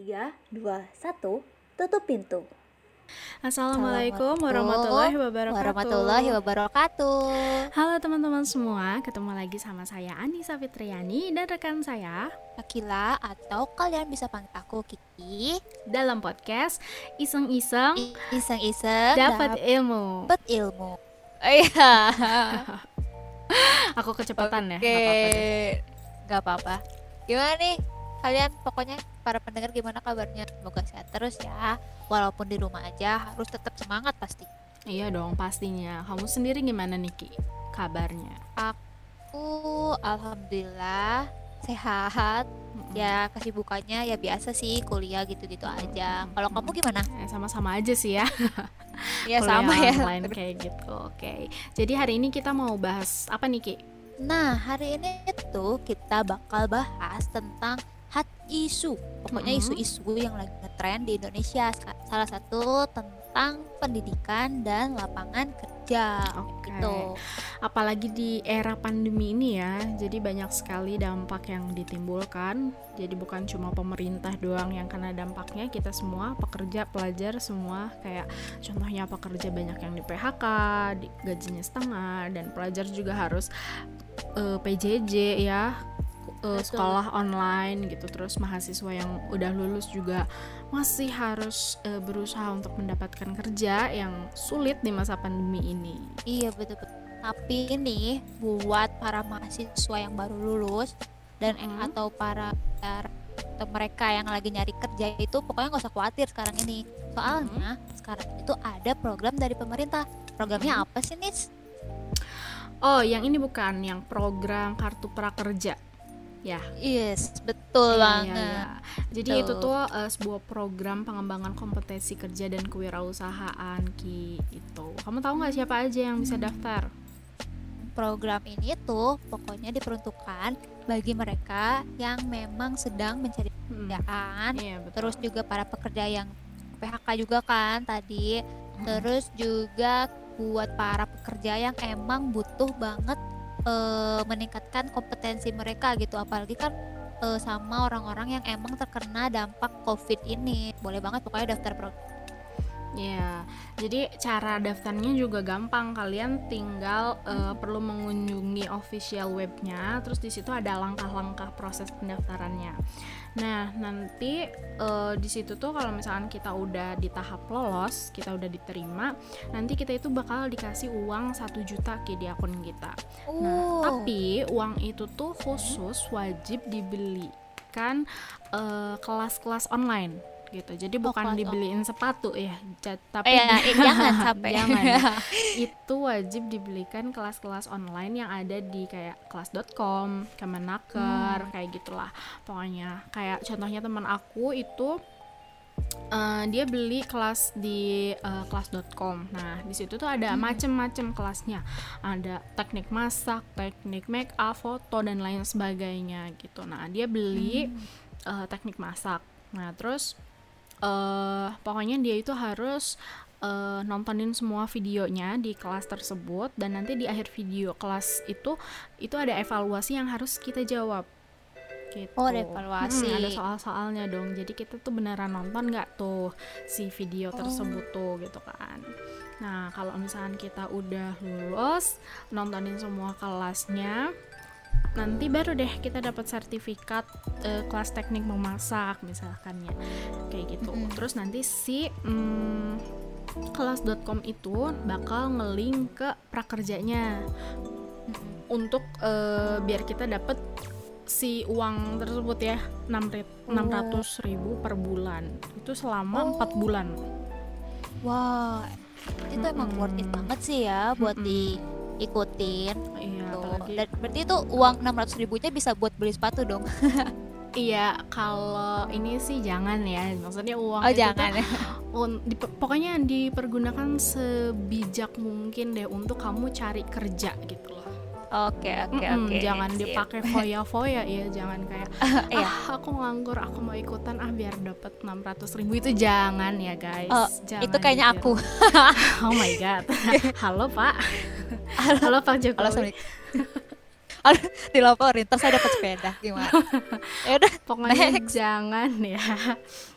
3, 2, 1, tutup pintu. Assalamualaikum warahmatullahi wabarakatuh. Warahmatullahi wabarakatuh. Halo teman-teman semua, ketemu lagi sama saya Anissa Fitriani dan rekan saya Akila atau kalian bisa panggil aku Kiki. dalam podcast Iseng-iseng Iseng-iseng dapat ilmu. dapat ilmu. Iya. Aku kecepatan ya. Oke. Gak apa-apa. Gimana nih? Kalian pokoknya para pendengar gimana kabarnya? Semoga sehat terus ya. Walaupun di rumah aja harus tetap semangat pasti. Iya dong pastinya. Kamu sendiri gimana Niki? Kabarnya? Aku alhamdulillah sehat. Ya kesibukannya ya biasa sih kuliah gitu-gitu aja. Kalau kamu gimana? Eh, sama-sama aja sih ya. Ya Kuliah sama ya. online kayak gitu. Oke. Jadi hari ini kita mau bahas apa Niki? Nah, hari ini itu kita bakal bahas tentang hot isu. Pokoknya Mhm. isu-isu yang lagi ngetren di Indonesia. Salah satu tentang pendidikan dan lapangan kerja. Oke. Gitu. apalagi di era pandemi ini ya jadi banyak sekali dampak yang ditimbulkan jadi bukan cuma pemerintah doang yang kena dampaknya kita semua pekerja pelajar semua kayak contohnya pekerja banyak yang di PHK di, gajinya setengah dan pelajar juga harus eh, PJJ ya Betul. sekolah online gitu terus mahasiswa yang udah lulus juga masih harus eh, berusaha untuk mendapatkan kerja yang sulit di masa pandemi ini Iya betul-betul. Tapi ini buat para mahasiswa yang baru lulus dan Mhm. atau para atau mereka yang lagi nyari kerja itu pokoknya nggak usah khawatir sekarang ini. Soalnya sekarang itu ada program dari pemerintah. Programnya apa sih Nis? Oh, yang ini bukan yang program kartu prakerja. Ya, Yes, betul Iya, banget. iya, iya. Jadi Betul. itu tuh eh, sebuah program pengembangan kompetensi kerja dan kewirausahaan Ki itu. Kamu tahu nggak siapa aja yang bisa daftar? Program ini tuh pokoknya diperuntukkan bagi mereka yang memang sedang mencari Hmm, pekerjaan, Iya, betul. terus juga para pekerja yang PHK juga kan tadi, Hmm. terus juga buat para pekerja yang emang butuh banget eh, meningkatkan kompetensi mereka gitu, apalagi kan eh, sama orang-orang yang emang terkena dampak COVID ini, boleh banget pokoknya daftar program. Iya, jadi cara daftarnya juga gampang. Kalian tinggal eh, perlu mengunjungi official webnya, terus di situ ada langkah-langkah proses pendaftarannya. Nah, nanti eh, di situ tuh kalau misalkan kita udah di tahap lolos, kita udah diterima, nanti kita itu bakal dikasih uang 1 juta Ki, di akun kita. Nah, Oh. tapi uang itu tuh khusus wajib dibelikan eh, kelas-kelas online gitu. Jadi bukan kelas dibeliin sepatu ya, tapi Eh, ya, jangan sampai. jangan. itu wajib dibelikan kelas-kelas online yang ada di kayak kelas.com, Kemenaker, Hmm. kayak gitulah. Pokoknya kayak contohnya teman aku itu eh, dia beli kelas di eh, kelas.com. Nah, di situ tuh ada Hmm. macem-macem kelasnya. Ada teknik masak, teknik make up, foto dan lain sebagainya gitu. Nah, dia beli Hmm. eh, teknik masak. Nah, terus eh pokoknya dia itu harus eh, nontonin semua videonya di kelas tersebut dan nanti di akhir video kelas itu itu ada evaluasi yang harus kita jawab. Gitu. Oh, ada evaluasi. Mm, ada soal-soalnya dong. Jadi kita tuh beneran nonton nggak tuh si video Oh. tersebut tuh gitu kan. Nah, kalau misalkan kita udah lulus, nontonin semua kelasnya, nanti baru deh kita dapat sertifikat eh, kelas teknik memasak misalkan ya. Kayak gitu. Mm-mm. Terus nanti si mm, kelas.com itu bakal ngelink ke prakerjanya untuk eh, biar kita dapat si uang tersebut ya 600 ribu per bulan itu selama empat Oh. bulan Wah, itu emang worth it banget sih ya buat Mm-mm. Diikutin. iya Tuh. apalagi Dan berarti itu uang 600 ribunya bisa buat beli sepatu dong. iya kalau ini sih jangan ya maksudnya uang Oh itu tuh jangan ya. un- dipe- pokoknya dipergunakan sebijak mungkin deh untuk kamu cari kerja gitu loh Oke oke oke. jangan dipakai foya-foya ya jangan kayak Iya. ah aku nganggur aku mau ikutan ah biar dapat 600 ribu itu jangan ya guys Oh, Jangan itu kayaknya gitu. aku. oh my god halo pak halo pak Jokowi Halo. Aduh, dilaporin terus saya dapat sepeda gimana ya udah pokoknya Next. jangan ya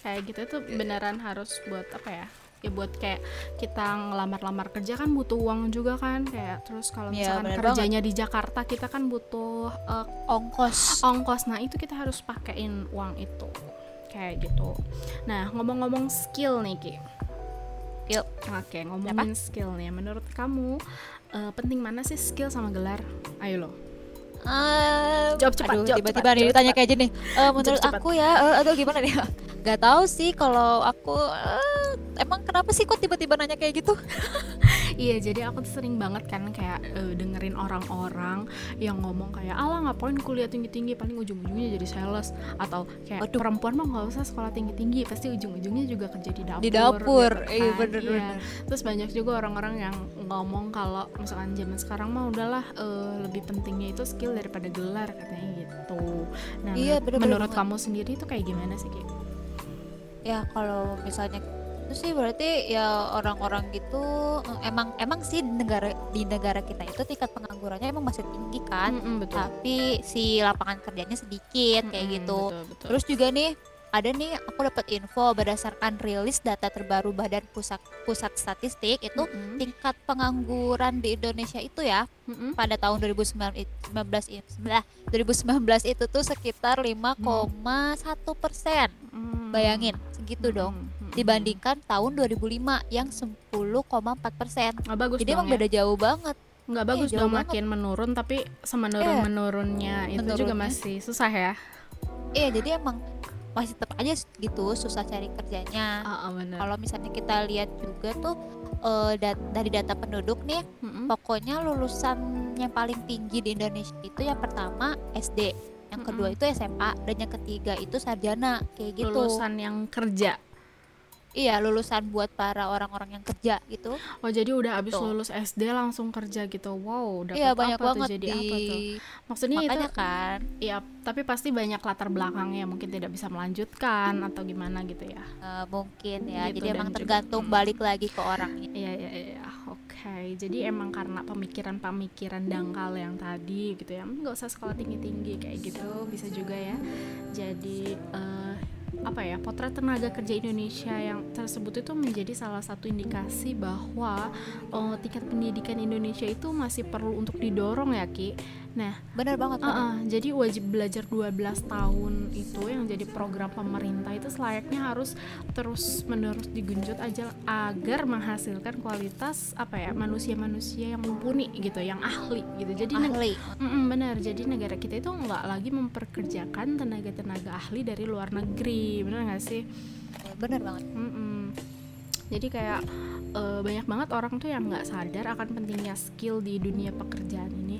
kayak gitu tuh beneran harus buat apa ya ya buat kayak kita ngelamar-lamar kerja kan butuh uang juga kan. Kayak terus kalau Iya, misalkan bener kerjanya di Jakarta kita kan butuh eh, ongkos. ongkos. Nah itu kita harus pakein uang itu. Kayak gitu. Nah ngomong-ngomong skill nih Ki. Yuk. oke ngomongin skill nih. Menurut kamu eh, penting mana sih skill sama gelar? Ayo lo. Eh, Jawab cepat, aduh, jawab tiba-tiba nih ditanya kayak gini. Eh, menurut cepat. aku ya, eh, aduh gimana nih? Gak tahu sih kalau aku eh, emang kenapa sih kok tiba-tiba nanya kayak gitu? Iya, jadi aku tuh sering banget kan kayak eh, dengerin orang-orang yang ngomong kayak, "Alah, ngapain kuliah tinggi-tinggi, paling ujung-ujungnya jadi sales." Atau kayak Waduh. perempuan mah nggak usah sekolah tinggi-tinggi, pasti ujung-ujungnya juga kerja di dapur. Di dapur, gitu iya kan. bener Iya. bener. Terus banyak juga orang-orang yang ngomong kalau misalkan zaman sekarang mah udahlah eh, lebih pentingnya itu skill daripada gelar katanya gitu. Nah, Iya, menurut- bener-bener menurut banget. kamu sendiri itu kayak gimana sih, Ki? Ya kalau misalnya itu sih berarti ya orang-orang gitu eh, emang emang sih di negara di negara kita itu tingkat penganggurannya emang masih tinggi kan, Mm-mm, betul. tapi si lapangan kerjanya sedikit kayak Mm-mm, gitu. betul, betul. Terus juga nih ada nih aku dapat info berdasarkan rilis data terbaru Badan Pusat Pusat Statistik itu Mm-mm, tingkat pengangguran di Indonesia itu ya mm-mm. pada tahun 2019 i- 19 2019 itu tuh sekitar 5,1 persen Mm. bayangin segitu dong Mm, mm, dibandingkan tahun 2005 yang 10,4 persen. Nggak bagus jadi emang ya. beda jauh banget. Nggak bagus jauh dong banget. makin menurun tapi semenurun menurunnya itu juga menurunnya. masih susah ya. Iya jadi emang masih tetap aja gitu susah cari kerjanya. Ah benar kalau misalnya kita lihat juga tuh eh, dat- dari data penduduk nih pokoknya lulusan yang paling tinggi di Indonesia itu yang pertama SD yang kedua Mm-mm. itu SMA dan yang ketiga itu sarjana kayak gitu. Lulusan yang kerja iya lulusan buat para orang-orang yang kerja gitu oh jadi udah abis Tuh. lulus SD langsung kerja gitu wow dapat iya banyak apa banget tuh jadi di apa tuh maksudnya makanya itu kan ya tapi pasti banyak latar belakangnya mungkin tidak bisa melanjutkan atau gimana gitu ya eh, mungkin ya Gitu, jadi emang juga- tergantung mm. balik lagi ke orangnya Iya iya iya, oke. Jadi emang karena pemikiran-pemikiran dangkal yang tadi gitu ya, nggak usah sekolah tinggi-tinggi kayak gitu bisa juga ya. Jadi eh, apa ya potret tenaga kerja Indonesia yang tersebut itu menjadi salah satu indikasi bahwa eh, tingkat pendidikan Indonesia itu masih perlu untuk didorong ya Ki. Nah bener banget Uh-uh, banget. jadi wajib belajar 12 tahun itu yang jadi program pemerintah itu selayaknya harus terus menerus digenjot aja agar menghasilkan kualitas apa ya manusia-manusia yang mumpuni gitu, yang ahli gitu. Jadi ahli Mm-mm, benar. Jadi negara kita itu nggak lagi memperkerjakan tenaga-tenaga ahli dari luar negeri, benar nggak sih? bener banget Mm-mm. Jadi kayak eh, banyak banget orang tuh yang nggak sadar akan pentingnya skill di dunia pekerjaan ini.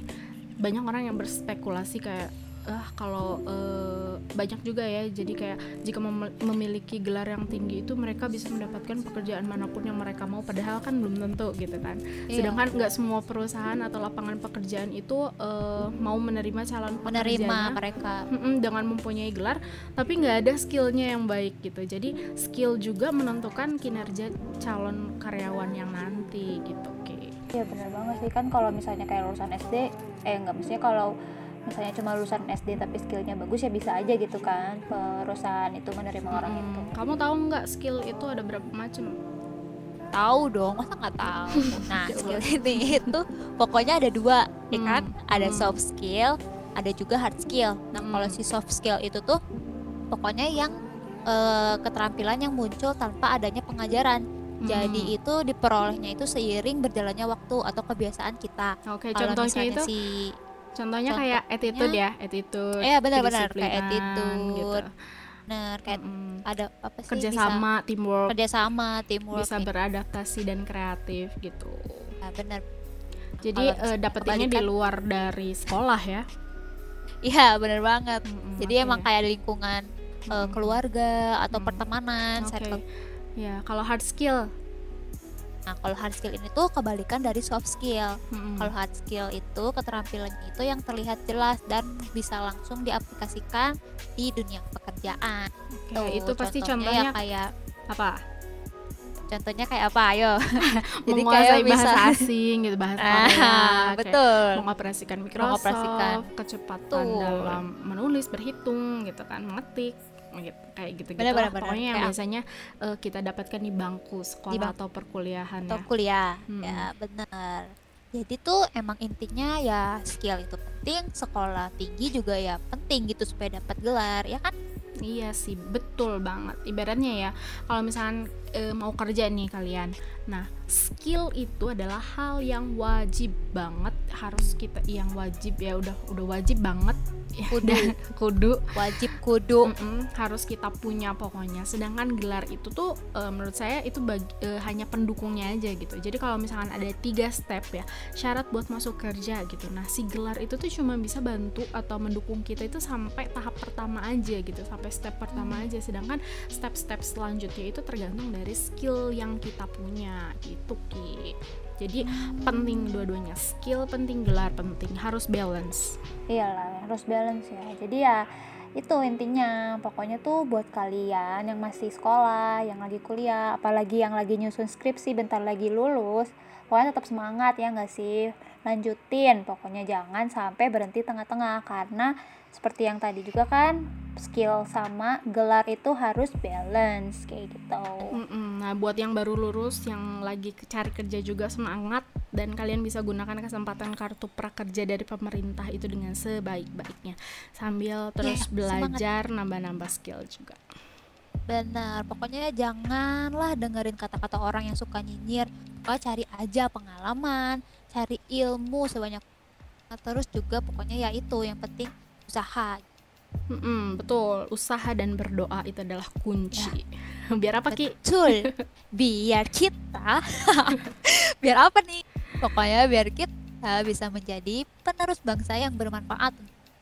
Banyak orang yang berspekulasi kayak ah kalau eh, banyak juga ya. Jadi kayak jika mem- memiliki gelar yang tinggi itu mereka bisa mendapatkan pekerjaan mana pun yang mereka mau padahal kan belum tentu gitu kan. Iya. sedangkan nggak semua perusahaan atau lapangan pekerjaan itu eh, mau menerima calon menerima mereka. Dengan mempunyai gelar tapi nggak ada skillnya yang baik gitu. Jadi skill juga menentukan kinerja calon karyawan yang nanti gitu Iya benar banget sih. Kan kalau misalnya kayak lulusan SD eh enggak maksudnya kalau misalnya cuma lulusan SD tapi skillnya bagus ya bisa aja gitu kan perusahaan itu menerima orang itu. Kamu tahu nggak skill itu ada berapa macam? Tahu dong masa nggak tahu? Nah skill ini itu pokoknya ada dua ya Hmm, kan? Ada hmm. soft skill ada juga hard skill. Nah Hmm. kalau si soft skill itu tuh pokoknya yang eh, keterampilan yang muncul tanpa adanya pengajaran Hmm. jadi itu diperolehnya itu seiring berjalannya waktu atau kebiasaan kita oke kalau contohnya itu si contohnya kayak attitude ya attitude Iya, benar-benar, kayak attitude, gitu. bener kayak Mm-mm. ada apa sih kerjasama teamwork bisa kerjasama teamwork bisa nih. beradaptasi dan kreatif gitu Nah, bener jadi eh, dapetinnya di luar dari sekolah ya iya bener banget Mm-mm, jadi oke. emang kayak lingkungan eh, Mm-mm. keluarga atau Mm. pertemanan Oke. circle. Ya, kalau hard skill. nah kalau hard skill ini tuh kebalikan dari soft skill Mm-mm. kalau hard skill itu keterampilannya itu yang terlihat jelas dan bisa langsung diaplikasikan di dunia pekerjaan Oke, Tuh, itu pasti contohnya contohnya ya kayak apa? contohnya kayak apa ayo jadi menguasai kayak bahasa bisa... asing gitu bahasa Korea ah, betul mengoperasikan Microsoft mengoperasikan. kecepatan betul. dalam menulis berhitung gitu kan mengetik gitu kayak gitu gitu bener, bener, pokoknya yang biasanya uh, kita dapatkan di bangku sekolah di bangku. atau perkuliahan atau ya. kuliah hmm. ya benar jadi tuh emang intinya ya skill itu penting sekolah tinggi juga ya penting gitu supaya dapat gelar ya kan Iya sih, betul banget. Ibaratnya ya, kalau misalkan e, mau kerja nih kalian. Nah, skill itu adalah hal yang wajib banget harus kita yang wajib ya udah udah wajib banget ya, kudu. Kudu. Wajib kudu. Mm -mm, harus kita punya pokoknya. Sedangkan gelar itu tuh e, menurut saya itu bagi, e, hanya pendukungnya aja gitu. Jadi kalau misalkan ada tiga step ya syarat buat masuk kerja gitu. Nah si gelar itu tuh cuma bisa bantu atau mendukung kita itu sampai tahap pertama aja gitu sampai step pertama aja. Sedangkan step-step selanjutnya itu tergantung dari skill yang kita punya gitu ki. Jadi penting dua-duanya. Skill penting gelar penting. Harus balance. Iyalah harus balance ya jadi ya itu intinya pokoknya tuh buat kalian yang masih sekolah yang lagi kuliah apalagi yang lagi nyusun skripsi bentar lagi lulus pokoknya tetap semangat ya nggak sih lanjutin pokoknya jangan sampai berhenti tengah-tengah karena seperti yang tadi juga kan skill sama gelar itu harus balance kayak gitu. Mm-mm. Nah buat yang baru lulus yang lagi cari kerja juga semangat dan kalian bisa gunakan kesempatan kartu prakerja dari pemerintah itu dengan sebaik-baiknya sambil terus yeah, belajar nambah-nambah skill juga. Benar, pokoknya janganlah dengerin kata-kata orang yang suka nyinyir. Pokoknya cari aja pengalaman, cari ilmu sebanyak terus juga pokoknya ya itu yang penting usaha Mm-mm, betul usaha dan berdoa itu adalah kunci ya. biar apa ki? Betul. Biar kita biar apa nih? Pokoknya biar kita bisa menjadi penerus bangsa yang bermanfaat.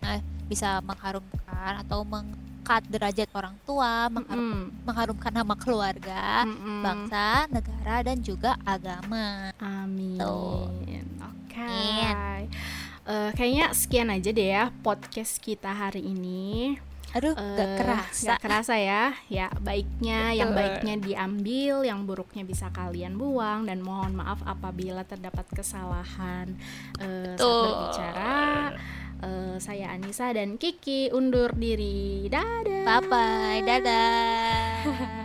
Nah, bisa mengharumkan atau mengangkat derajat orang tua mengharum, mm. mengharumkan nama keluarga Mm-mm. bangsa negara dan juga agama. Amin. Oke. Okay uh, kayaknya sekian aja deh ya podcast kita hari ini. Aduh, uh, gak kerasa. Gak kerasa ya. Ya, baiknya Betul. yang baiknya diambil, yang buruknya bisa kalian buang dan mohon maaf apabila terdapat kesalahan uh, saat berbicara. Uh, saya Anissa dan Kiki undur diri. Dadah. Bye bye. Dadah.